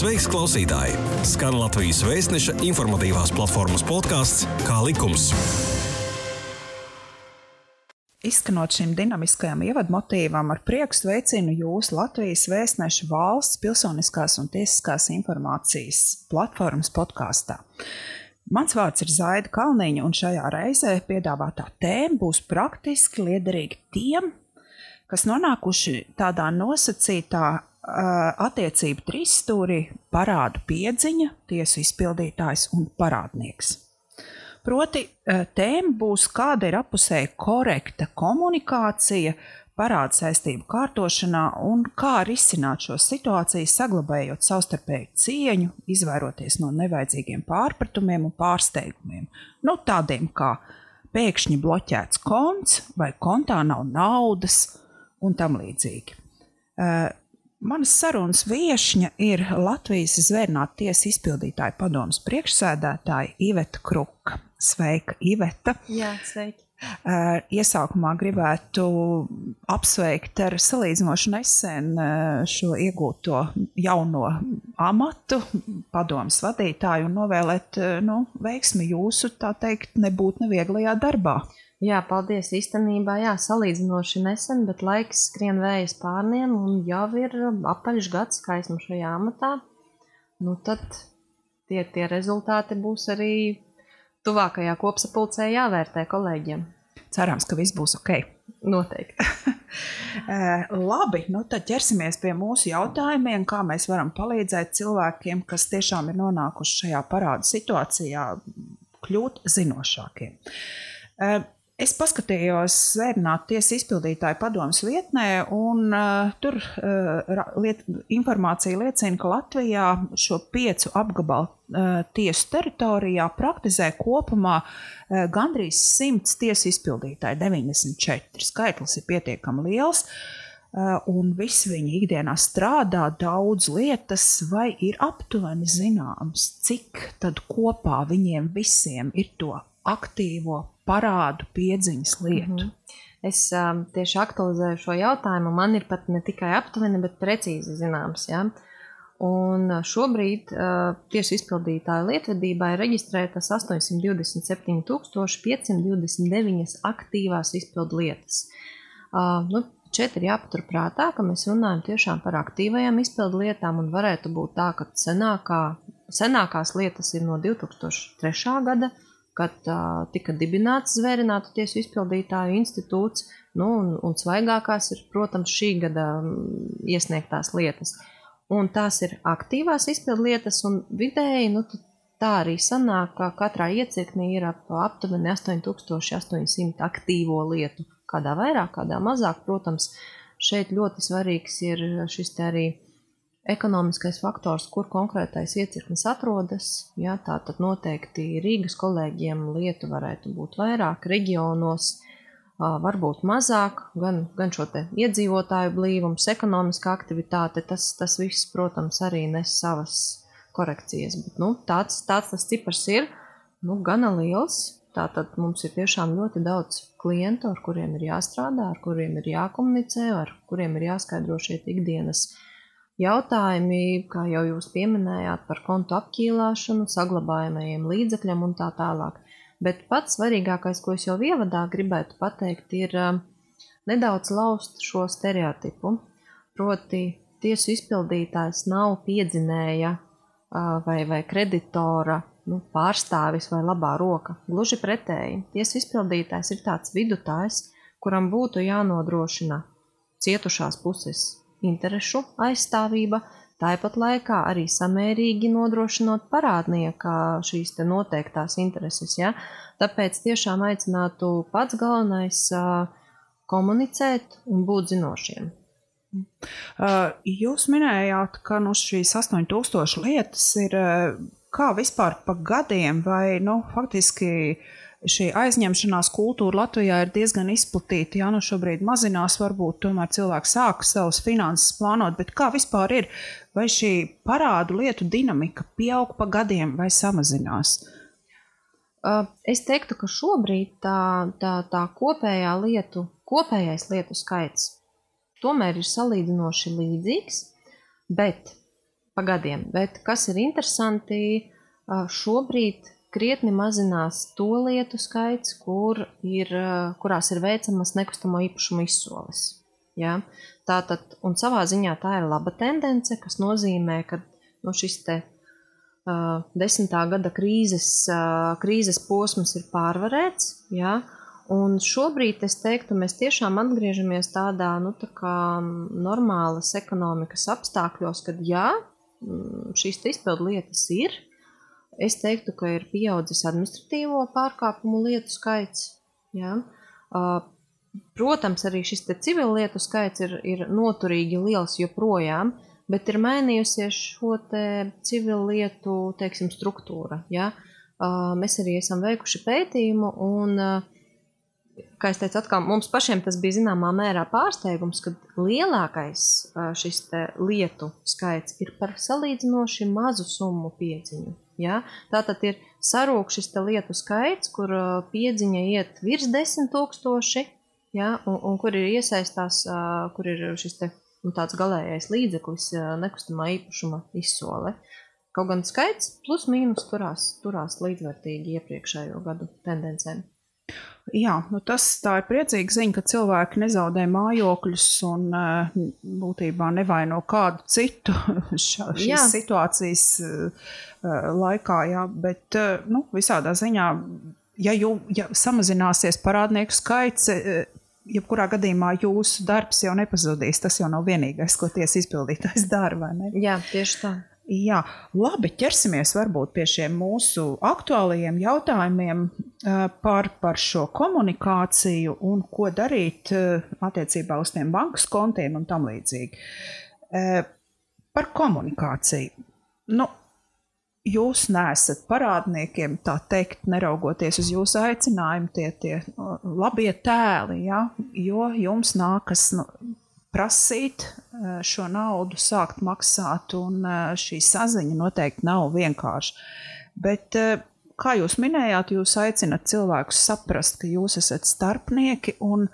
Sveiks, klausītāji! Skan Latvijas vēstneša informatīvās platformas podkāsts Kā likums. Izskanot šim dinamiskajam ievadmotīvam, ar prieku sveicinu jūs Latvijas vēstneša valsts pilsoniskās un tiesiskās informācijas platformas podkāstā. Mans vārds ir Zaida Kalniņa, un šajā reizē piedāvātā tēma būs praktiski liederīga tiem, kas nonākuši tādā nosacītā attiecību trīsstūrī parādu piedziņa, tiesu izpildītājs un parādnieks. Proti, tēma būs, kāda ir apusēji korekta komunikācija parādu saistību kārtošanā un kā risināt šo situāciju, saglabājot savstarpēju cieņu, izvairoties no nevajadzīgiem pārpratumiem un pārsteigumiem. Nu, tādiem kā pēkšņi bloķēts konts vai kontā nav naudas un tam līdzīgi. Manas sarunas viesņa ir Latvijas Zvērnāta tiesa izpildītāja padomas priekšsēdētāja Iveta Kruka. Sveika, Iveta! Jā, sveiki! Iesākumā gribētu apsveikt ar salīdzinoši nesen šo iegūto jauno amatu, padomas vadītāju, un novēlēt nu, veiksmi jūsu, tā teikt, nebūt nevieglajā darbā. Jā, paldies. Īstenībā, jā, salīdzinoši nesen, bet laiks skrien vējas pārniem un jau ir apaļš gads, kā esmu šajā amatā. Nu, tad tie, tie rezultāti būs arī tuvākajā kopsapulcē jāvērtē kolēģiem. Cerams, ka viss būs ok. Noteikti. Eh, labi, nu tad ķersimies pie mūsu jautājumiem, kā mēs varam palīdzēt cilvēkiem, kas tiešām ir nonākuši šajā parādu situācijā, kļūt zinošākiem. Es paskatījos Zvērnāta tiesas izpildītāja padomus vietnē, un uh, tur uh, liet, informācija liecina, ka Latvijā šo piecu apgabalu uh, tiesu teritorijā praktizē kopumā uh, gandrīz 100 tiesu izpildītāji, 94. Skaitlis ir pietiekami liels. Uh, un visi viņi ikdienā strādā daudz lietas, vai ir aptuveni zināms, cik tad kopā viņiem visiem ir to aktīvo parādu piedziņas lietu. Mm -hmm. Es um, tieši aktualizēju šo jautājumu. Man ir pat ne tikai aptuveni, bet precīzi zināms. Ja? Un šobrīd uh, tieši izpildītāja lietvedībā ir reģistrētas 827,529 aktīvās izpildu lietas. Uh, nu, Šeit ir jāpaturprātā, ka mēs runājam tiešām par aktīvajām izpildu lietām, un varētu būt tā, ka senākā, senākās lietas ir no 2003. gada, kad uh, tika dibināts Zvērinātu tiesu izpildītāju institūts, nu, un, un svaigākās ir, protams, šī gada iesniegtās lietas. Un tās ir aktīvās izpildu lietas, un vidēji nu, tā arī sanāk, ka katrā iecirknī ir ap aptuveni 8800 aktīvo lietu. Kādā vairāk, kādā mazāk, protams, šeit ļoti svarīgs ir šis arī ekonomiskais faktors, kur konkrētais iecirknis atrodas. Ja, tā tad noteikti Rīgas kolēģiem lietu varētu būt vairāk, reģionos varbūt mazāk, gan, gan šo iedzīvotāju blīvums, ekonomiskā aktivitāte, tas, tas viss, protams, arī nes savas korekcijas. Bet, nu, tāds, tāds tas cipars ir nu, gana liels. Tātad mums ir tiešām ļoti daudz klientu, ar kuriem ir jāstrādā, ar kuriem ir jākomunicē, ar kuriem ir jāskaidro šie ikdienas uh, jautājumi, kā jau jūs pieminējāt, par kontu apķīlāšanu, saglabājamajiem līdzekļiem un tā tālāk. Bet pats svarīgākais, ko es jau ievadā gribētu pateikt, ir um, nedaudz laust šo stereotipu. Proti, tiesu izpildītājs nav piedzinēja uh, vai, vai kreditora nu, pārstāvis vai labā roka. Gluži pretēji, tiesu izpildītājs ir tāds vidutājs, kuram būtu jānodrošina cietušās puses interešu aizstāvība, tāpat laikā arī samērīgi nodrošinot parādnieka šīs noteiktās intereses. Ja? Tāpēc tiešām aicinātu pats galvenais komunicēt un būt zinošiem. Jūs minējāt, ka nu, šīs 8000 lietas ir kā vispār pa gadiem, vai nu, faktiski uh, šī aizņemšanās kultūra Latvijā ir diezgan izplatīta. Jā, nu šobrīd mazinās, varbūt tomēr cilvēki sāk savus finanses plānot, bet kā vispār ir? Vai šī parādu lietu dinamika pieaug pa gadiem vai samazinās? Es teiktu, ka šobrīd tā, tā, tā kopējā lietu, kopējais lietu skaits tomēr ir salīdzinoši līdzīgs, bet pa gadiem. Bet kas ir interesanti, šobrīd krietni mazinās to lietu skaits, kur ir, kurās ir veicamas nekustamo īpašumu izsoles. Ja? Tātad, un savā ziņā tā ir laba tendence, kas nozīmē, ka no šis te uh, desmitā gada krīzes, uh, krīzes posms ir pārvarēts. Ja? Un šobrīd es teiktu, mēs tiešām atgriežamies tādā nu, tā kā normālas ekonomikas apstākļos, kad jā, šīs izpildu lietas ir. Es teiktu, ka ir pieaudzis administratīvo pārkāpumu lietu skaits. Jā. Protams, arī šis civil lietu skaits ir, ir noturīgi liels joprojām, bet ir mainījusies šo civil lietu teiksim, struktūra. Jā. Mēs arī esam veikuši pētījumu un kā es teicu, atkal mums pašiem tas bija zināmā mērā pārsteigums, ka lielākais šis lietu skaits ir par salīdzinoši mazu summu piedziņu. Ja? Tātad ir sarūkts šis lietu skaits, kur piedziņa iet virs desmit tūkstoši, ja? un, un kur ir iesaistās, kur ir šis te, nu, tāds galējais līdzeklis nekustamā īpašuma izsole. Kaut gan skaits plus mīnus turās, turās līdzvērtīgi iepriekšējo gadu tendencēm. Jā, nu tas ir priecīgs ziņa, ka cilvēki nezaudē mājokļus un eh, būtībā nevaino kādu citu šā, šīs jā. situācijas eh, laikā. Jā, bet eh, nu, visādā ziņā, ja, jū, ja samazināsies parādnieku skaits, jebkurā gadījumā jūsu darbs jau nepazudīs. Tas jau nav vienīgais, ko tiesa izpildītājs dara. Jā, tieši tā. Jā, labi, ķersimies varbūt pie šiem mūsu aktuālajiem jautājumiem par, par šo komunikāciju un ko darīt attiecībā uz tiem bankas kontiem un tam līdzīgi. Par komunikāciju. Nu, jūs neesat parādniekiem, tā teikt, neraugoties uz jūsu aicinājumu, tie, tie labie tēli, ja? jo jums nākas nu, prasīt eh, šo naudu, sākt maksāt, un eh, šī saziņa noteikti nav vienkārša. Bet, eh, kā jūs minējāt, jūs aicinat cilvēkus saprast, ka jūs esat starpnieki, un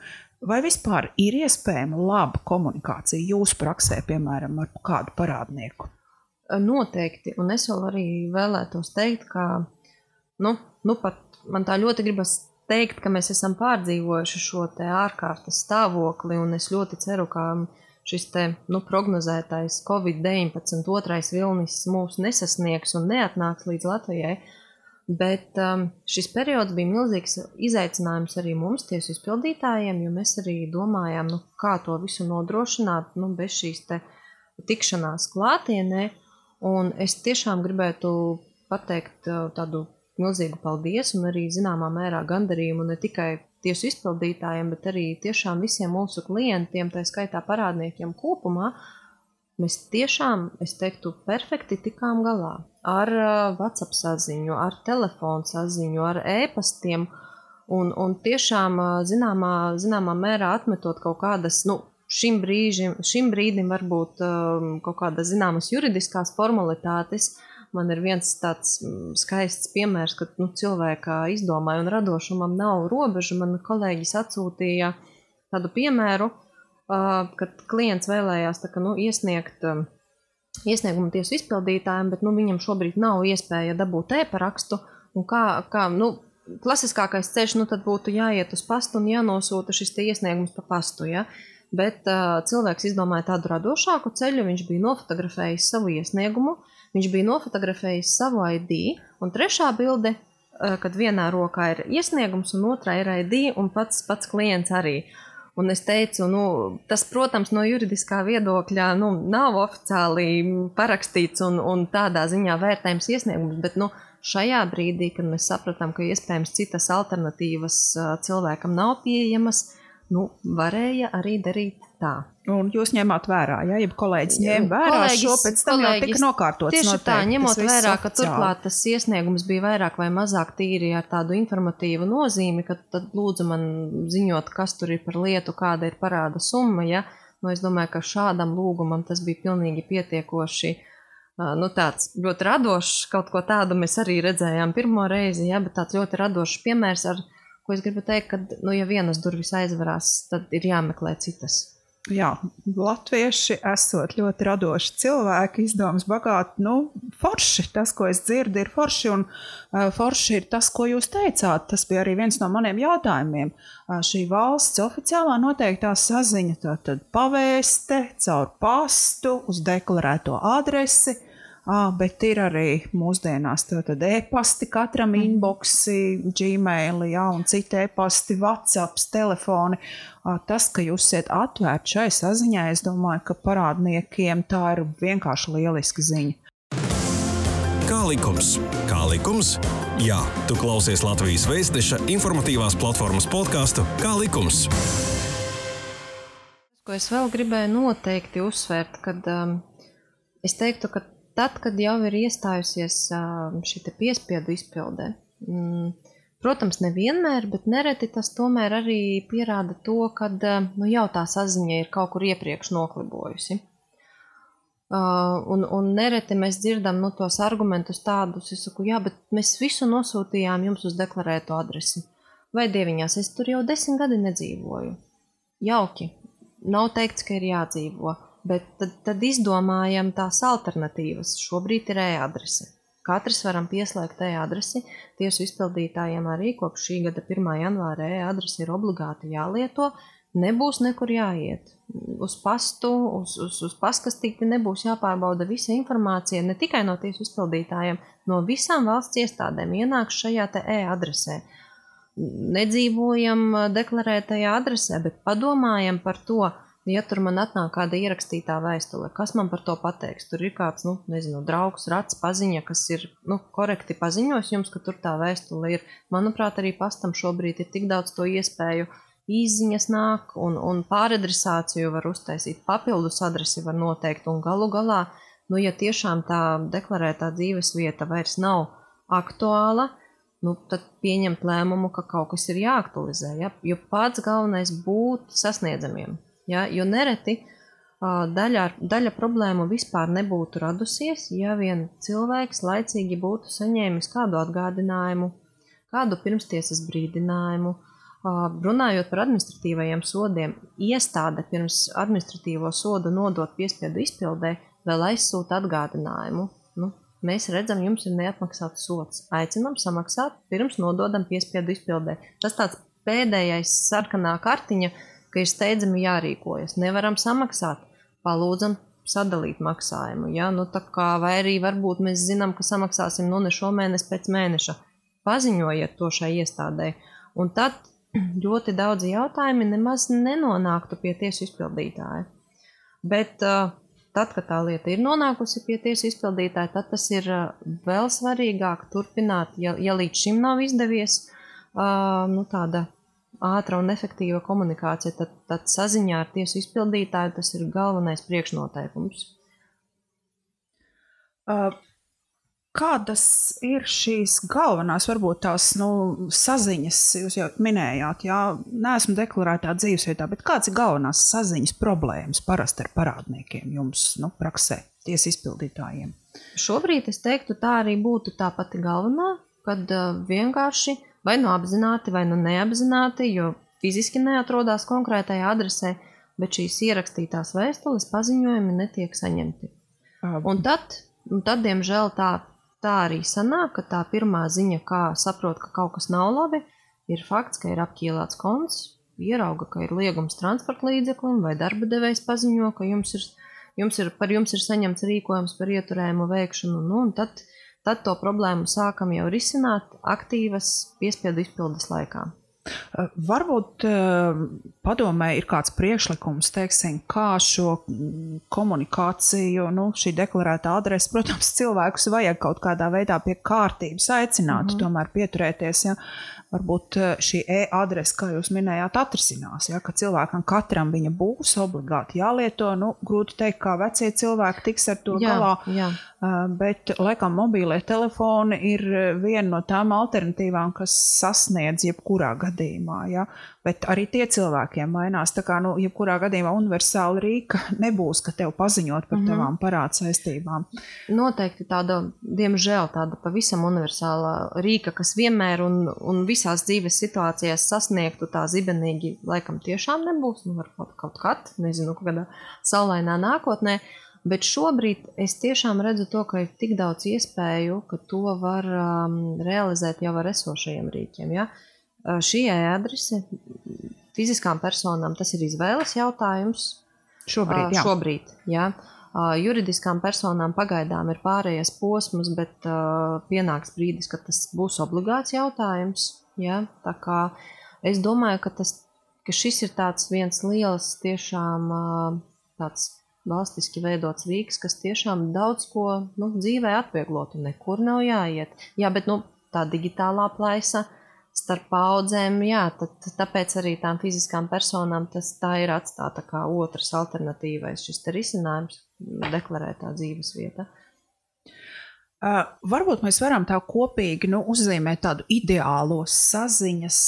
vai vispār ir iespējama laba komunikācija jūsu praksē, piemēram, ar kādu parādnieku? Noteikti, un es vēl arī vēlētos teikt, ka nu, nu pat man tā ļoti gribas teikt, ka mēs esam pārdzīvojuši šo ārkārtas stāvokli, un es ļoti ceru, ka šis te, nu, prognozētais Covid-19 otrais vilnis mūs nesasniegs un neatnāks līdz Latvijai. Bet um, šis periods bija milzīgs izaicinājums arī mums, tiesu izpildītājiem, jo mēs arī domājām, nu, kā to visu nodrošināt nu, bez šīs tikšanās klātienē. Un es tiešām gribētu pateikt uh, tādu milzīgu paldies un arī zināmā mērā gandarījumu ne tikai tiesu izpildītājiem, bet arī tiešām visiem mūsu klientiem, tā skaitā parādniekiem kopumā. Mēs tiešām, es teiktu, perfekti tikām galā ar WhatsApp saziņu, ar telefonu saziņu, ar e-pastiem. Un, un tiešām zināmā, zināmā mērā atmetot kaut kādas, nu, šim, brīžim, šim brīdim varbūt um, kaut kādas zināmas juridiskās formalitātes, uh, Man ir viens tāds mm, skaists piemērs, ka nu, cilvēka izdomāja un radošumam nav robežu. Man kolēģis atsūtīja tādu piemēru, kad klients vēlējās kā, nu, iesniegt iesniegumu tiesu izpildītājiem, bet nu, viņam šobrīd nav iespēja dabūt e-parakstu. Kā, kā, nu, klasiskākais ceļš nu, būtu jāiet uz pastu un jānosūta šis iesniegums pa pastu. Ja? Bet uh, cilvēks izdomāja tādu radošāku ceļu. Viņš bija nofotografējis savu iesniegumu, uh, Viņš bija nofotografējis savu ID, un trešā bilde, eh, kad vienā rokā ir iesniegums, un otrā ir ID, un pats, pats klients arī. Un es teicu, nu, tas, protams, no juridiskā viedokļa nu, nav oficiāli parakstīts un, un tādā ziņā vērtējums iesniegums, bet nu, šajā brīdī, kad mēs sapratām, ka iespējams citas alternatīvas eh, cilvēkam nav pieejamas, nu, varēja arī darīt tā. Un jūs ņemat vērā, ja jau kolēģis ņēma vērā kolēģis, šo pēc tam kolēģis, jau tika nokārtots. Tieši noteikti, tā, ņemot vērā, ka turklāt tas iesniegums bija vairāk vai mazāk tīri ar tādu informatīvu nozīmi, ka tad lūdzu man ziņot, kas tur ir par lietu, kāda ir parāda summa, ja. Nu, es domāju, ka šādam lūgumam tas bija pilnīgi pietiekoši. Nu, tāds ļoti radošs, kaut ko tādu mēs arī redzējām pirmo reizi, ja, bet tāds ļoti radošs piemērs, ar ko es gribu teikt, ka, nu, ja vienas durvis aizvarās, tad ir jāmeklē citas. Jā, latvieši esot ļoti radoši cilvēki, izdomas bagāti. Nu, forši, tas, ko es dzirdu, ir forši. Un uh, forši ir tas, ko jūs teicāt. Tas bija arī viens no maniem jautājumiem. Uh, šī valsts oficiālā noteiktā saziņa, tātad pavēste caur pastu uz deklarēto adresi. Ah, bet ir arī mūsdienās tātad e-pasti, katram mm. inboxi, gmail, jā, un citi e-pasti, WhatsApp, telefoni. Ah, tas, ka jūs esat atvērti šai saziņai, es domāju, ka parādniekiem tā ir vienkārši lieliska ziņa. Kā likums? Kā likums? Jā, tu klausies Latvijas Vēstneša informatīvās platformas podkāstu Kā likums. Ko es vēl gribēju noteikti uzsvērt, kad um, es teiktu, ka tad, kad jau ir iestājusies šī piespiedu izpilde, mm, protams, nevienmēr, bet nereti tas tomēr arī pierāda to, ka nu, jau tā saziņa ir kaut kur iepriekš noklibojusi. Un, un nereti mēs dzirdam nu, tos argumentus tādus, es saku, jā, bet mēs visu nosūtījām jums uz deklarēto adresi. Vai dieviņās, es tur jau desmit gadi nedzīvoju. Jauki. Nav teikts, ka ir jādzīvo. Bet tad, tad izdomājam tās alternatīvas. Šobrīd ir e-adrese. Katrs varam pieslēgt e-adresi. Tiesu izpildītājiem arī kopš šī gada 1. janvāra e-adrese ir obligāti jālieto. Nebūs nekur jāiet. Uz pastu, uz, uz, uz paskastīti nebūs jāpārbauda visa informācija ne tikai no tiesu izpildītājiem, no visām valsts iestādēm ienāks šajā e-adresē. Nedzīvojam deklarētajā adresē, bet padomājam par to, ja tur man atnāk kāda ierakstītā vēstule, kas man par to pateiks? Tur ir kāds, nu, nezinu, draugs, rats, paziņa, kas ir nu, korekti paziņos jums, ka tur tā vēstule ir. Manuprāt, arī pastam šobrīd ir tik daudz to iespēju. Īziņas nāk, un, un pāradresāciju var uztaisīt, papildus adresi var noteikt, un galu galā, nu, ja tiešām tā deklarētā dzīves vieta vairs nav aktuāla, nu, tad pieņemt lēmumu, ka kaut kas ir jāaktualizē. Ja? Jo pats galvenais būt sasniedzamiem. Ja? Jo nereti daļa, daļa problēmu vispār nebūtu radusies, ja vien cilvēks laicīgi būtu saņēmis kādu atgādinājumu, kādu pirmstiesas brīdinājumu. Runājot par administratīvajiem sodiem, iestāde pirms administratīvo sodu nodot piespiedu izpildē vēl aizsūta atgādinājumu. Nu, mēs redzam, jums ir neatmaksāts sots. Aicinām samaksāt, pirms nododam piespiedu izpildē. Tas tāds pēdējais sarkanā kartiņa, uh, ka ir steidzami jārīkojas. Nevaram samaksāt, palūdzam sadalīt maksājumu. Ja? Nu, kā, vai arī varbūt mēs zinām, ka samaksāsim nu ne šo mēnesi pēc mēneša. Paziņojiet to šai iestādē. Un tad ļoti daudzi jautājumi nemaz nenonāktu pie tiesu izpildītāja. Bet uh, tad, kad tā lieta ir nonākusi pie tiesu izpildītāja, tad tas ir uh, vēl svarīgāk turpināt, ja, ja līdz šim nav izdevies, uh, nu, tāda ātra un efektīva komunikācija, tad, tad saziņā ar tiesu izpildītāju tas ir galvenais priekšnoteikums. Uh, kādas ir šīs galvenās, varbūt tās nu, saziņas, jūs jau minējāt, jā, neesmu deklarētā dzīvesvietā, bet kādas ir galvenās saziņas problēmas parasti ar parādniekiem jums nu, praksē, tiesu izpildītājiem? Šobrīd es teiktu, tā arī būtu tā pati galvenā, kad uh, vienkārši vai nu apzināti, vai nu neapzināti, jo fiziski neatrodas konkrētajā adresē, bet šīs ierakstītās vēstules paziņojumi netiek saņemti. Un tad, un tad diemžēl, tā, tā arī sanāk, ka tā pirmā ziņa, kā saprot, ka kaut kas nav labi, ir fakts, ka ir apķīlāts konts, ierauga, ka ir liegums transporta līdzeklim, vai darba devējs paziņo, ka jums ir, jums ir, par jums ir saņemts rīkojums par ieturējumu veikšanu, nu, un tad tad to problēmu sākam jau risināt aktīvas piespiedu izpildes laikā. Eh, varbūt eh, padomē ir kāds priekšlikums, teiksim, kā šo mm, komunikāciju, nu, šī deklarēta adrese, protams, cilvēkus vajag kaut kādā veidā pie kārtības aicināt, mm -hmm. tomēr pieturēties. Ja? varbūt eh, šī e-adrese, kā jūs minējāt, atrisinās. Ja, ka cilvēkam katram viņa būs obligāti jālieto. Nu, grūti teikt, kā vecie cilvēki tiks ar to jā, galā. Jā. Eh, bet, laikam, mobīlie telefoni ir eh, viena no tām alternatīvām, kas sasniedz jebkurā gadījumā. Ja? Bet arī tie cilvēkiem mainās. Tā kā, nu, jebkurā gadījumā universāla rīka nebūs, ka tev paziņot par mm -hmm. tavām parādu saistībām. Noteikti tāda, diemžēl, tāda pavisam universāla rīka, kas vienmēr un, un visās dzīves situācijās sasniegtu tā zibenīgi, laikam tiešām nebūs. Nu, varbūt kaut kad, nezinu, kādā saulainā nākotnē. Bet šobrīd es tiešām redzu to, ka ir tik daudz iespēju, ka to var um, realizēt jau ar esošajiem rīkiem. Ja? Uh, šī e-adrese fiziskām personām tas ir izvēles jautājums. Šobrīd, uh, jā. Šobrīd, jā. Uh, juridiskām personām pagaidām ir pārējais posms, bet uh, pienāks brīdis, kad tas būs obligāts jautājums. Ja? Tā kā es domāju, ka, tas, ka šis ir tāds viens liels tiešām uh, tāds valstiski veidots rīks, kas tiešām daudz ko nu, dzīvē atvieglotu. Nekur nav jāiet. Jā, bet nu, tā digitālā plaisa starp paudzēm, jā, tad, tāpēc arī tām fiziskām personām tas tā ir atstāta kā otrs alternatīvais šis risinājums, deklarētā dzīves vieta. Uh, varbūt mēs varam tā kopīgi nu, uzzīmēt tādu ideālo saziņas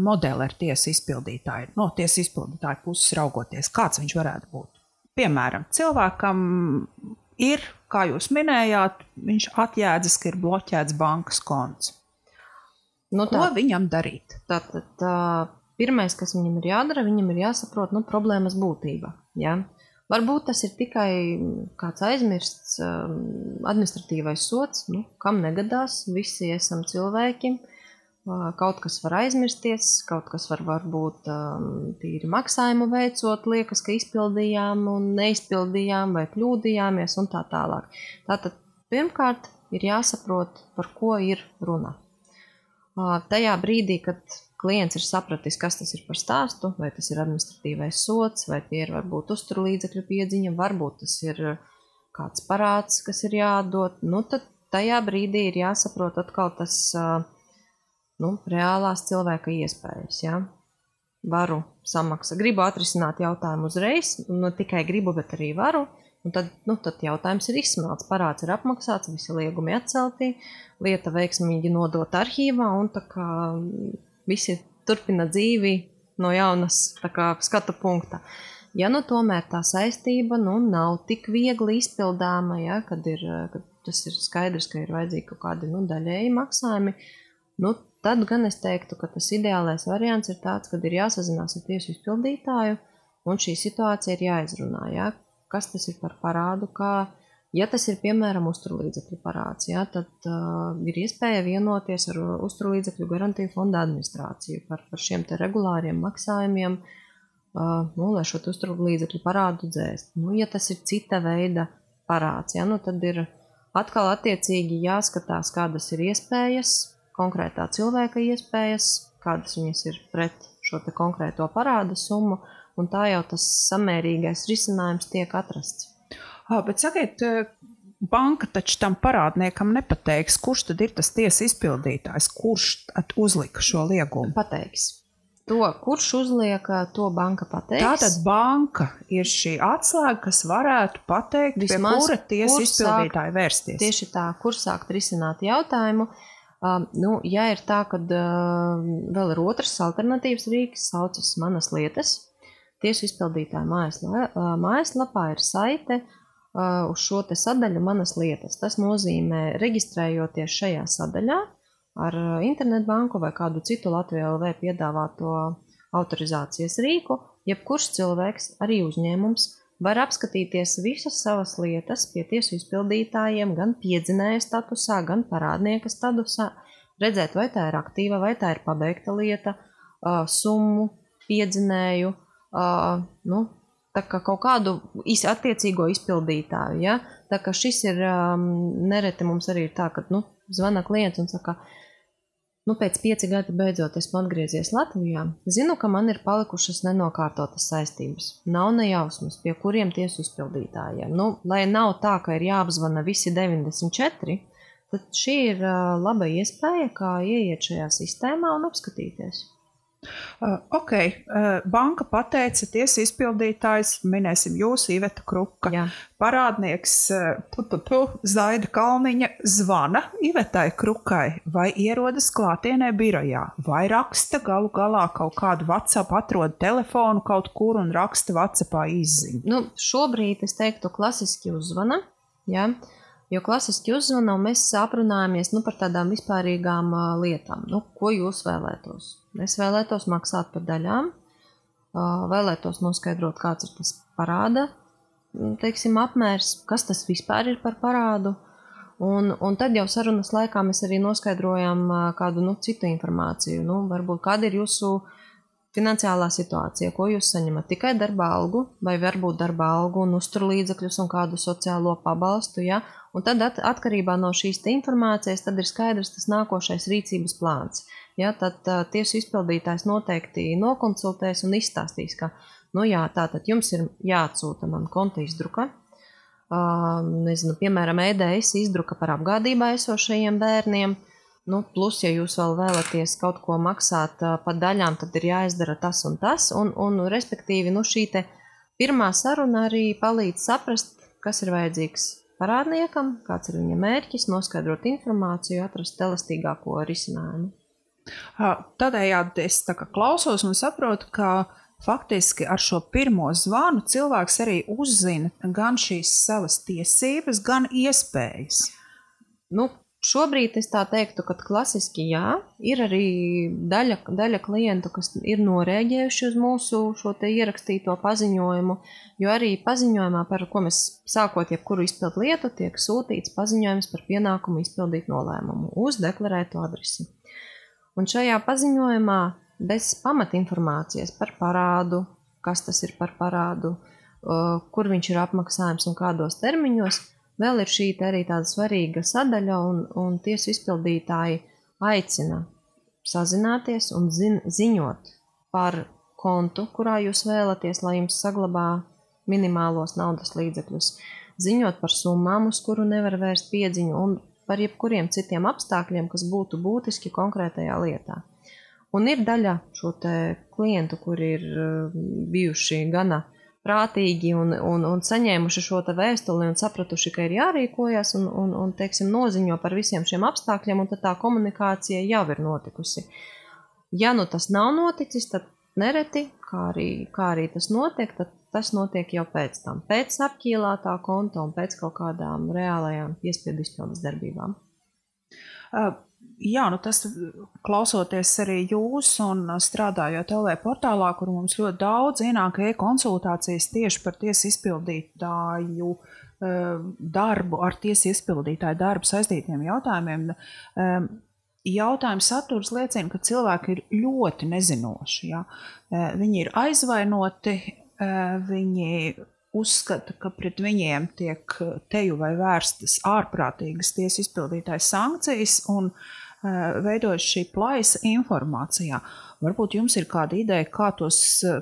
modeli ar tiesu izpildītāju, no tiesu izpildītāju puses raugoties, kāds viņš varētu būt. Piemēram, cilvēkam ir, kā jūs minējāt, viņš atjēdzas, ka ir bloķēts bankas konts. Nu, tā, Ko viņam darīt? Tātad tā, pirmais, kas viņam ir jādara, viņam ir jāsaprot nu, problēmas būtība. Ja? Varbūt tas ir tikai kāds aizmirsts um, administratīvais sots, nu, kam negadās. Visi esam cilvēki. Uh, Kaut kas var aizmirsties, kaut kas var varbūt tīri maksājumu veicot, liekas, ka izpildījām un neizpildījām vai kļūdījāmies un tā tālāk. Tātad pirmkārt ir jāsaprot, par ko ir runa. Tajā brīdī, kad klients ir sapratis, kas tas ir par stāstu, vai tas ir administratīvais sots, vai tie ir varbūt uzturlīdzekļu piedziņa, varbūt tas ir kāds parāds, kas ir jādod, nu tad tajā brīdī ir jāsaprot atkal tas uh, nu, reālās cilvēka iespējas. Ja? Varu samaksāt, gribu atrisināt jautājumu uzreiz, ne nu, tikai gribu, bet arī varu. Un tad, nu, tad jautājums ir izsmelts, parāds ir apmaksāts, visi liegumi atcelti, lieta veiksmīgi nodota arhīvā, un tā kā visi turpina dzīvi no jaunas kā, skatu punkta. Ja nu tomēr tā saistība nu, nav tik viegli izpildāma, ja, kad, ir, kad tas ir skaidrs, ka ir vajadzīgi kaut kādi nu, daļēji maksājumi, nu, Tad gan es teiktu, ka tas ideālais variants ir tāds, kad ir jāsazinās ar tiesu izpildītāju, un šī situācija ir jāizrunā. Ja? Kas tas ir par parādu? Kā, ja tas ir piemēram uzturlīdzekļu parāds, ja, tad uh, ir iespēja vienoties ar uzturlīdzekļu garantiju fonda administrāciju par, par šiem regulāriem maksājumiem, uh, nu, lai šo uzturlīdzekļu parādu dzēst. Nu, ja tas ir cita veida parāds, ja, nu, tad ir atkal attiecīgi jāskatās, kādas ir iespējas konkrētā cilvēka iespējas, kādas viņas ir pret šo konkrēto parāda summu, un tā jau tas samērīgais risinājums tiek atrasts. Oh, bet sakiet, banka taču tam parādniekam nepateiks, kurš tad ir tas tiesas izpildītājs, kurš uzlika šo liegumu. Pateiks. To, kurš uzliek, to banka pateiks. Tātad banka ir šī atslēga, kas varētu pateikt, Vismaz, pie kura tiesa izpildītāja vērsties. Tieši tā, kur sākt risināt jautājumu. Uh, Uh, nu, ja ir tā, ka uh, vēl ir otrs alternatīvs rīks, saucas manas lietas, tiesu izpildītāja mājaslapā, uh, mājaslapā ir saite uh, uz šo sadaļu manas lietas. Tas nozīmē, reģistrējoties šajā sadaļā ar internetbanku vai kādu citu Latviju LV piedāvāto autorizācijas rīku, jebkurš cilvēks, arī uzņēmums, var apskatīties visas savas lietas pie tiesu izpildītājiem, gan piedzinēja statusā, gan parādnieka statusā, redzēt, vai tā ir aktīva, vai tā ir pabeigta lieta, summu, piedzinēju, nu, tā kā kaut kādu attiecīgo izpildītāju. Ja? Tā kā šis ir nereti mums arī tā, ka nu, zvana klients un saka, Nu, pēc pieci gadi beidzot esmu atgriezies Latvijā. Zinu, ka man ir palikušas nenokārtotas saistības. Nav nejausmas, pie kuriem tiesu izpildītājiem. Nu, lai nav tā, ka ir jāapzvana visi 94, tad šī ir laba iespēja, kā ieiet šajā sistēmā un apskatīties. Uh, ok, uh, banka pateica, tiesa izpildītājs, minēsim jūs, Iveta Kruka. Jā. Parādnieks uh, pu, pu, pu, Zaida Kalniņa zvana Ivetai Krukai vai ierodas klātienē birojā, vai raksta galu galā kaut kādu WhatsApp, atrod telefonu kaut kur un raksta WhatsAppā izziņu. Nu, šobrīd es teiktu klasiski uzvana. Ja? Jo klasiski uzzvanām, mēs aprunājamies nu, par tādām vispārīgām uh, lietām. Nu, ko jūs vēlētos? Es vēlētos maksāt par daļām, uh, vēlētos noskaidrot, kāds ir tas parāda teiksim, apmērs, kas tas vispār ir par parādu. Un, un tad jau sarunas laikā mēs arī noskaidrojam kādu nu, citu informāciju. Nu, varbūt kāda ir jūsu finansiālā situācija, ko jūs saņemat tikai darba algu, vai varbūt darba algu un uzturlīdzekļus un kādu sociālo pabalstu. Ja? Un tad at, atkarībā no šīs informācijas ir skaidrs tas nākošais rīcības plāns. Ja, tad uh, tiesu izpildītājs noteikti nokonsultēs un izstāstīs, ka, nu jā, tātad jums ir jāatsūta man konta izdruka. Uh, nezinu, piemēram, ēdējas izdruka par apgādībā esošajiem bērniem. Nu, plus, ja jūs vēl vēlaties kaut ko maksāt uh, pa daļām, tad ir jāizdara tas un tas. Un, un respektīvi, nu, šī pirmā saruna arī palīdz saprast, kas ir vajadzīgs parādniekam, kāds ir viņa mērķis, noskaidrot informāciju, atrast elastīgāko risinājumu. Tādējādi es tā klausos un saprotu, ka faktiski ar šo pirmo zvanu cilvēks arī uzzina gan šīs savas tiesības, gan iespējas. Nu, Šobrīd es tā teiktu, ka klasiski jā, ir arī daļa, daļa klientu, kas ir norēģējuši uz mūsu ierakstīto paziņojumu, jo arī paziņojumā, par ko mēs sākot jebkuru izpildu lietu, tiek sūtīts paziņojums par pienākumu izpildīt nolēmumu uz deklarēto adresi. Un šajā paziņojumā bez pamatinformācijas par parādu, kas tas ir par parādu, kur viņš ir apmaksājums un kādos termiņos, Vēl ir šī arī tāda svarīga sadaļa, un, un tiesu izpildītāji aicina sazināties un zin, ziņot par kontu, kurā jūs vēlaties, lai jums saglabā minimālos naudas līdzekļus, ziņot par summām, uz kuru nevar vērst piedziņu, un par jebkuriem citiem apstākļiem, kas būtu būtiski konkrētajā lietā. Un ir daļa šo klientu, kuri ir eh, bijuši gana prātīgi un, un, un saņēmuši šo vēstuli un sapratuši, ka ir jārīkojas un, un, un teiksim, noziņo par visiem šiem apstākļiem, un tad tā komunikācija jau ir notikusi. Ja nu tas nav noticis, tad nereti, kā arī, kā arī tas notiek, tad tas notiek jau pēc tam, pēc apķīlātā konta un pēc kaut kādām reālajām piespiedu izpildes darbībām. Uh jā, nu tas klausoties arī jūs un strādājot LV portālā, kur mums ļoti daudz ienāk e-konsultācijas tieši par tiesu izpildītāju eh, darbu, ar tiesu izpildītāju darbu saistītiem jautājumiem. Eh, Jautājuma saturs liecina, ka cilvēki ir ļoti nezinoši. Ja? Eh, viņi ir aizvainoti, viņi uzskata, ka pret viņiem tiek teju vai vērstas ārprātīgas tiesas izpildītājas sankcijas, un uh, veidojas šī plaisa informācijā. Varbūt jums ir kāda ideja, kā tos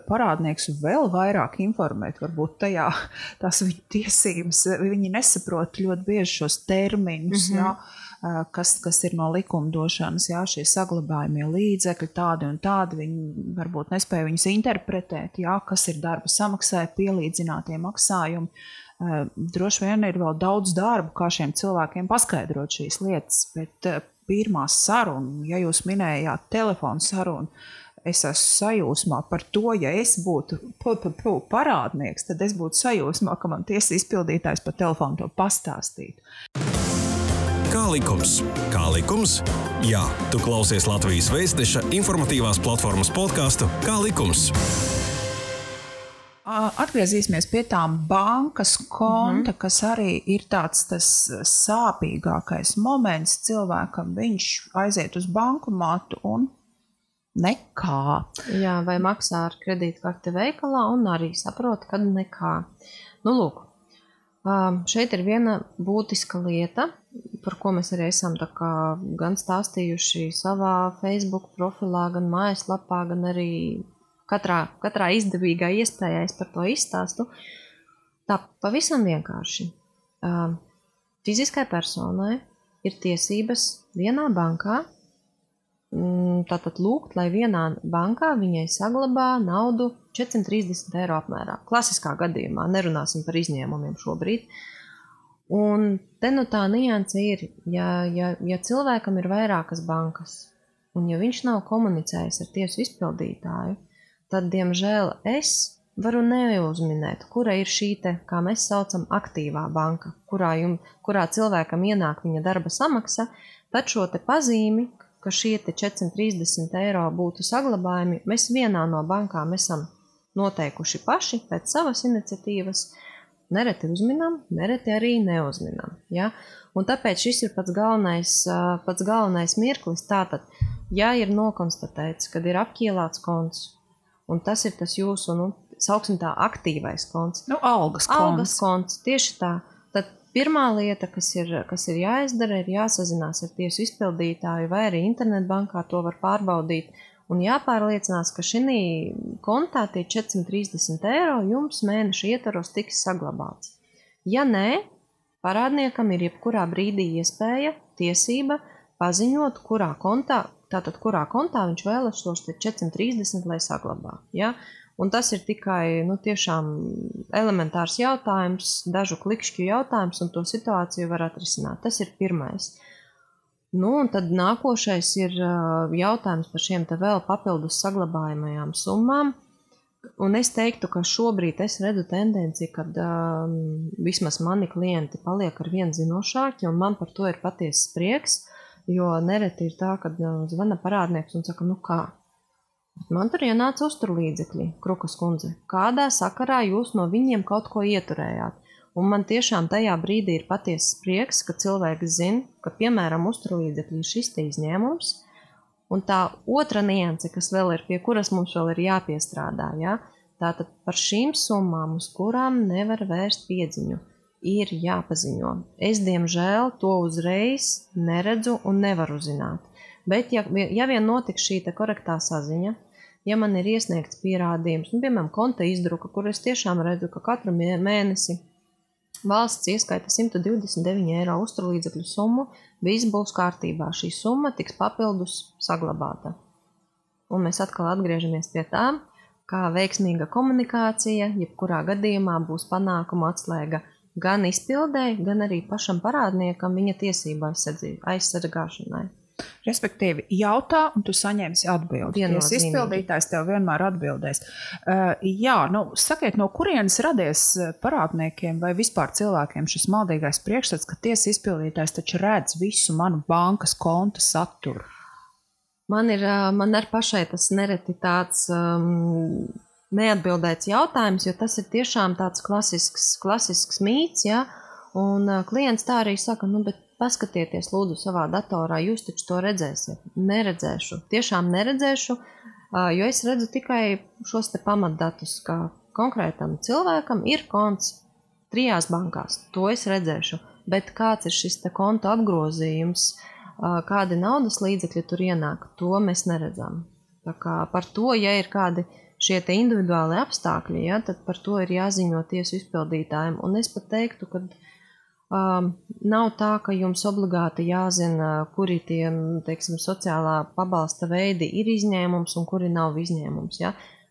parādnieks vēl vairāk informēt, varbūt tajā tās viņa tiesības, viņi nesaprot ļoti bieži šos terminus. Mm -hmm. jā, kas, kas ir no likumdošanas, jā, šie saglabājumie līdzekļi, tādi un tādi. Viņi varbūt nespēja viņus interpretēt, jā, kas ir darba samaksai, pielīdzinātie maksājumi. Droši vien ir vēl daudz darbu, kā šiem cilvēkiem paskaidrot šīs lietas, bet pirmā saruna, ja jūs minējāt telefonu sarunu, es esmu sajūsmā par to, ja es būtu parādnieks, tad es būtu sajūsmā, ka man tiesas izpildītājs pa telefonu to pastāstītu. Kā likums? Kā likums? Jā, tu klausies Latvijas Vēstneša informatīvās platformas podkāstu Kā likums? Atgriezīsimies pie tām bankas konta, mm -hmm. kas arī ir tāds sāpīgākais moments cilvēkam. Viņš aiziet uz bankomātu un nekā. Jā, vai maksā ar kredītkarti veikalā un arī saprot, ka nekā. Nu, lūk, šeit ir viena būtiska lieta, par ko mēs arī esam gan stāstījuši savā Facebook profilā, gan mājaslapā, gan arī katrā, katrā izdevīgā iespējā es par to izstāstu. Tā pavisam vienkārši. Fiziskai personai ir tiesības vienā bankā mm, tātad lūgt, lai vienā bankā viņai saglabā naudu 430 eiro apmērā. Klasiskā gadījumā nerunāsim par izņēmumiem šobrīd. Un te nu tā nianse ir, ja, ja, ja cilvēkam ir vairākas bankas, un ja viņš nav komunicējis ar tiesu izpildītāju, tad, diemžēl, es varu neuzminēt, kura ir šī, te, kā mēs saucam, aktīvā banka, kurā, jum, kurā cilvēkam ienāk viņa darba samaksa, tad šo pazīmi, ka šie 430 eiro būtu saglabājami, mēs vienā no bankām esam noteikuši paši pēc savas iniciatīvas. Nereti uzminam, nereti arī neuzminam. Ja? Un tāpēc šis ir pats galvenais, pats galvenais mirklis. Tātad, ja ir nokonstatēts, ka ir apķīlāts konts, un tas ir tas jūsu nu, sauksim tā, aktīvais konts. Nu, algas konts. Algas konts, tieši tā. Tad pirmā lieta, kas ir, kas ir jāizdara, ir jāsazinās ar tiesu izpildītāju vai arī internetbankā to var pārbaudīt. Un jāpārliecinās, ka šī kontā tie 430 eiro jums mēneša ietvaros tiks saglabāts. Ja nē, parādniekam ir jebkurā brīdī iespēja, tiesība paziņot, kurā kontā, tātad kurā kontā viņš vēlas tos 430, lai saglabā. Ja? Un tas ir tikai nu, elementārs jautājums, dažu klikšķu jautājums, un to situāciju var atrisināt. Tas ir pirmais. Nu, un tad nākošais ir jautājums par šiem vēl papildus saglabājamajām summām. Un es teiktu, ka šobrīd es redzu tendenci, ka um, vismaz mani klienti paliek ar vien zinošāki, un man par to ir patiesas prieks. Jo nereti ir tā, ka uh, zvana parādnieks un saka, nu kā, Man tur ienāca uzturlīdzekļi, Krukas kundze. Kādā sakarā jūs no viņiem kaut ko ieturējāt? Un man tiešām tajā brīdī ir patiesas prieks, ka cilvēki zina, ka, piemēram, uzturlīdzekļi ir šis izņēmums. Un tā otra nianse, kas vēl ir, pie kuras mums vēl ir jāpiestrādā, ja? tātad par šīm summām, uz kurām nevar vērst piedziņu, ir jāpaziņo. Es, diemžēl, to uzreiz neredzu un nevaru zināt. Bet, ja, ja vien notiks šī korektā saziņa, ja man ir iesniegts pierādījums, nu, piemēram, konta izdruka, kur es tiešām redzu, ka katru mēnesi valsts ieskaita 129 eiro uzturlīdzekļu summu, viss būs kārtībā. Šī summa tiks papildus saglabāta. Un mēs atkal atgriežamies pie tā, kā veiksmīga komunikācija, jebkurā gadījumā būs panākuma atslēga gan izpildēji, gan arī pašam parādniekam viņa tiesību aizsargāšanai. Respektīvi, jautā, un tu saņemsi atbildi. Tas izpildītājs tev vienmēr atbildēs. Uh, jā, nu, sakiet, no kurienes radies uh, parādniekiem vai vispār cilvēkiem šis maldīgais priekšstats, ka tiesa izpildītājs taču redz visu manu bankas konta saturu? Man ir, uh, man ar pašai tas nereti tāds. Um, Neatbildēts jautājums, jo tas ir tiešām tāds klasisks, klasisks mīts, ja? un uh, klients tā arī saka, nu, bet Paskatieties, lūdzu, savā datorā, jūs taču to redzēsiet. Neredzēšu, tiešām neredzēšu, jo es redzu tikai šos pamatdatus, ka konkrētam cilvēkam ir konts trijās bankās. To es redzēšu. Bet kāds ir šis konta apgrozījums, kādi naudas līdzekļi tur ienāk, to mēs neredzam. Par to, ja ir kādi šie individuāli apstākļi, ja, tad par to ir jāziņo tiesu izpildītājiem. Un es pat teiktu, ka Um, nav tā, ka jums obligāti jāzina, kuri tie teiksim, sociālā pabalsta veidi ir izņēmums un kuri nav izņēmums. Ja?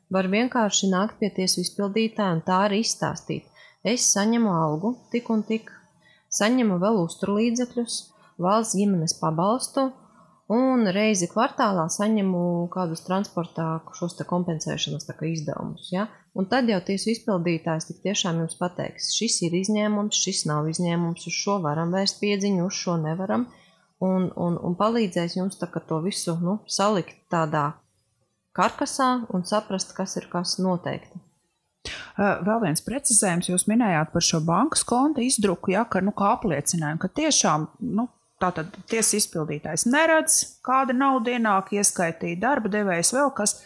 Var vienkārši nākt pie tiesu izpildītāja un tā arī izstāstīt. Es saņemu algu tik un tik, saņemu vēl uzturlīdzekļus, valsts ģimenes pabalstu, un reizi kvartālā saņemu kādus transportā šos kompensēšanas izdevumus. Ja? Un tad jau tiesu izpildītājs tik tiešām jums pateiks, šis ir izņēmums, šis nav izņēmums, uz šo varam vērst piedziņu, uz šo nevaram. Un, un, un palīdzēs jums tā, to visu nu, salikt tādā karkasā un saprast, kas ir kas noteikti. Vēl viens precizējums, jūs minējāt par šo bankas konta izdruku, ja, ka, nu, kā apliecinājumu, ka tiešām nu, Tātad tiesas izpildītājs neredz, kāda nauda ienāk, ieskaitīja darba devējs, vēl kas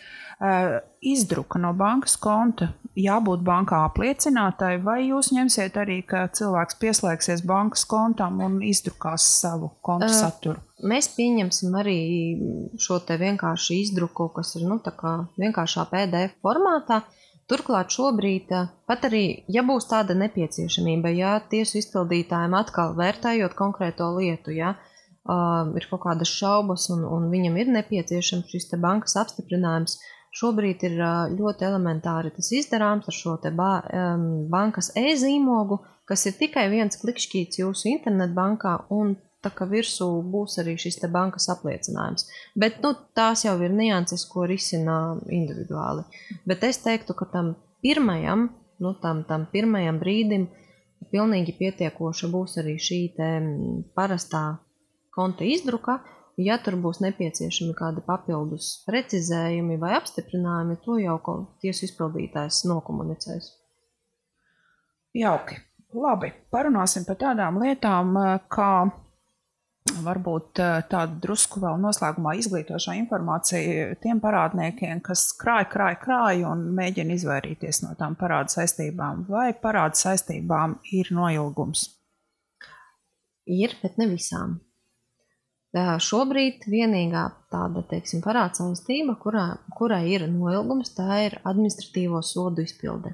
izdruka no bankas konta. Jābūt bankā apliecinātai, vai jūs ņemsiet arī, ka cilvēks pieslēgsies bankas kontam un izdrukās savu kontu uh, saturu? Mēs pieņemsim arī šo te vienkāršu izdruku, kas ir nu, vienkāršā PDF formātā. Uh, Turklāt šobrīd, eh, pat arī, ja būs tāda nepieciešamība, ja tiesu izpildītājiem atkal vērtējot konkrēto lietu, ja, uh, ir kaut kādas šaubas un, un viņam ir nepieciešams šis bankas apstiprinājums, šobrīd ir uh, ļoti elementāri tas izdarāms ar šo ba um, bankas e-zīmogu, kas ir tikai viens klikšķīts jūsu internetbankā, un tā kā virsū būs arī šis bankas apliecinājums. Bet nu, tās jau ir nianses, ko risina individuāli. Bet es teiktu, ka tam pirmajam, nu, tam, tam pirmajam brīdim pilnīgi pietiekoša būs arī šī parastā konta izdruka. Ja tur būs nepieciešami kādi papildus precizējumi vai apstiprinājumi, to jau tiesu izpildītājs nokomunicēs. Jauki. Labi, parunāsim par tādām lietām, kā varbūt tādu drusku vēl noslēgumā izglītošā informācija tiem parādniekiem, kas krāj, krāj, krāj un mēģina izvairīties no tām parādu saistībām. Vai parādu saistībām ir noilgums? Ir, bet ne visām. Šobrīd vienīgā tāda, teiksim, parāda saistība, kurā, kurai ir noilgums, tā ir administratīvo sodu izpilde.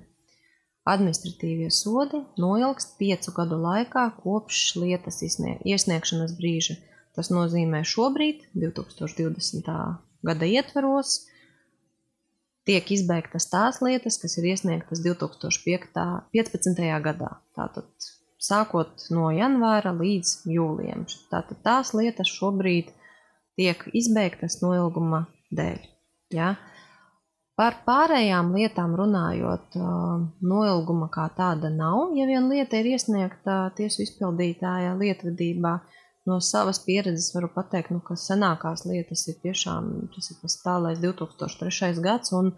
Administratīvie sodi noilgst piecu gadu laikā kopš lietas iesniegšanas brīža. Tas nozīmē šobrīd, 2020. gada ietvaros, tiek izbeigtas tās lietas, kas ir iesniegtas 2015. gadā. Tātad sākot no janvāra līdz jūlijam. Tātad tās lietas šobrīd tiek izbeigtas noilguma dēļ. Ja? Par pārējām lietām runājot, noilguma kā tāda nav. Ja viena lieta ir iesniegta tiesu izpildītāja lietvedībā, no savas pieredzes varu pateikt, nu, ka senākās lietas ir tiešām tas ir tas tālais 2003. gads, un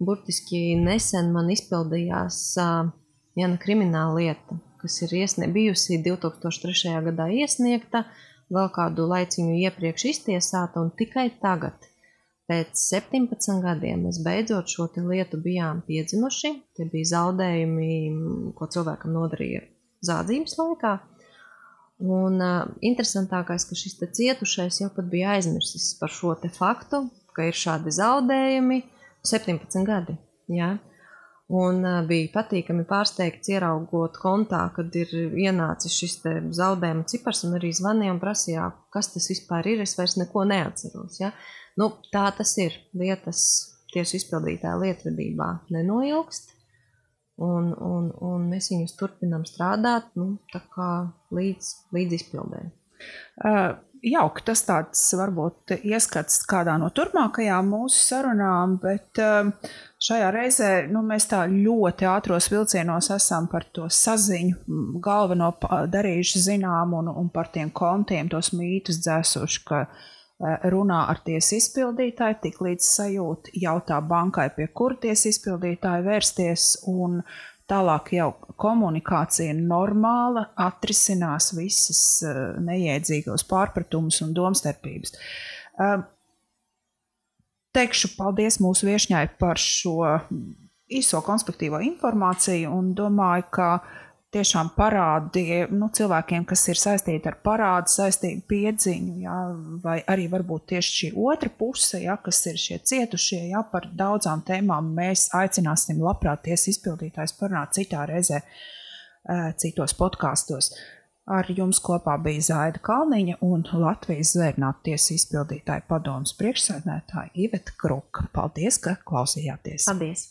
burtiski nesen man izpildījās viena krimināla lieta, kas ir iesnie, bijusi 2003. gadā iesniegta, vēl kādu laiciņu iepriekš iztiesāta, un tikai tagad, pēc 17 gadiem, mēs beidzot šo lietu bijām piedzinuši. Tie bija zaudējumi, ko cilvēkam nodarīja zādzības laikā. Un uh, interesantākais, ka šis cietušais jau pat bija aizmirsis par šo faktu, ka ir šādi zaudējumi 17 gadi. Ja? Un bija patīkami pārsteigts, ieraugot kontā, kad ir ienācis šis zaudējuma cipars, un arī zvanīja un prasīja, kas tas vispār ir. Es vairs neko neatceros. Ja? Nu, tā tas ir. Lietas tieši izpildītāja lietvedībā nenoilgst, un, un, un mēs viņus turpinām strādāt nu, līdz, līdz izpildēji. Uh, jauki tas tāds varbūt ieskats kādā no turpmākajām mūsu sarunām, bet uh, Šajā reizē nu, mēs tā ļoti ātros vilcienos esam par to saziņu galveno darījuši zinām un, un par tiem kontiem tos mītus dzēsuši, ka e, runā ar tiesu izpildītāju, tik līdz sajūt, jautā bankai, pie kur tiesu izpildītāji vērsties, un tālāk jau komunikācija normāla atrisinās visas e, neiedzīgos pārpratumus un domstarpības. E, Teikšu paldies mūsu viesņai par šo īso konspektīvo informāciju un domāju, ka tiešām parādīja nu, cilvēkiem, kas ir saistīti ar parādu, saistību piedziņu, ja, vai arī varbūt tieši šī otra puse, ja, kas ir šie cietušie, ja, par daudzām tēmām mēs aicināsim labprāt tiesas izpildītājs parunāt citā reizē, citos podkāstos. Ar jums kopā bija Zaida Kalniņa un Latvijas zvērnāta tiesas izpildītāja padomas priekšsēdētāja Iveta Kruka. Paldies, ka klausījāties! Paldies!